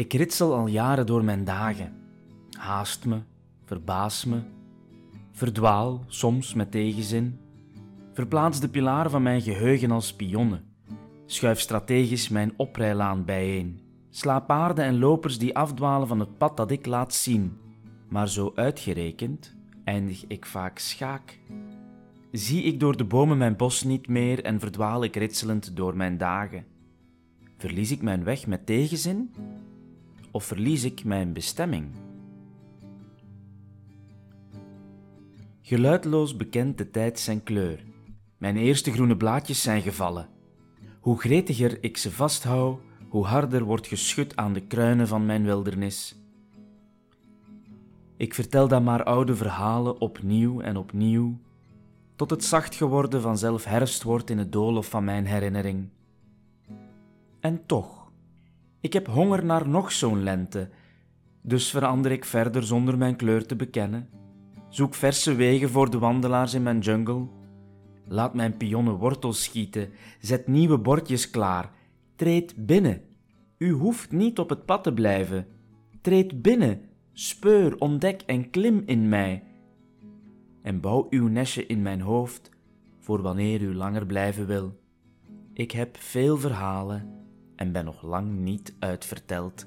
Ik ritsel al jaren door mijn dagen, haast me, verbaas me, verdwaal, soms met tegenzin, verplaats de pilaren van mijn geheugen als pionnen, schuif strategisch mijn oprijlaan bijeen, sla paarden en lopers die afdwalen van het pad dat ik laat zien, maar zo uitgerekend eindig ik vaak schaak. Zie ik door de bomen mijn bos niet meer en verdwaal ik ritselend door mijn dagen. Verlies ik mijn weg met tegenzin? Of verlies ik mijn bestemming? Geluidloos bekent de tijd zijn kleur. Mijn eerste groene blaadjes zijn gevallen. Hoe gretiger ik ze vasthoud, hoe harder wordt geschud aan de kruinen van mijn wildernis. Ik vertel dan maar oude verhalen opnieuw en opnieuw, tot het zacht geworden vanzelf herfst wordt in het doolhof van mijn herinnering. En toch, ik heb honger naar nog zo'n lente, dus verander ik verder zonder mijn kleur te bekennen. Zoek verse wegen voor de wandelaars in mijn jungle. Laat mijn pionnen wortels schieten, zet nieuwe bordjes klaar. Treed binnen. U hoeft niet op het pad te blijven. Treed binnen, speur, ontdek en klim in mij. En bouw uw nestje in mijn hoofd voor wanneer u langer blijven wil. Ik heb veel verhalen en ben nog lang niet uitverteld.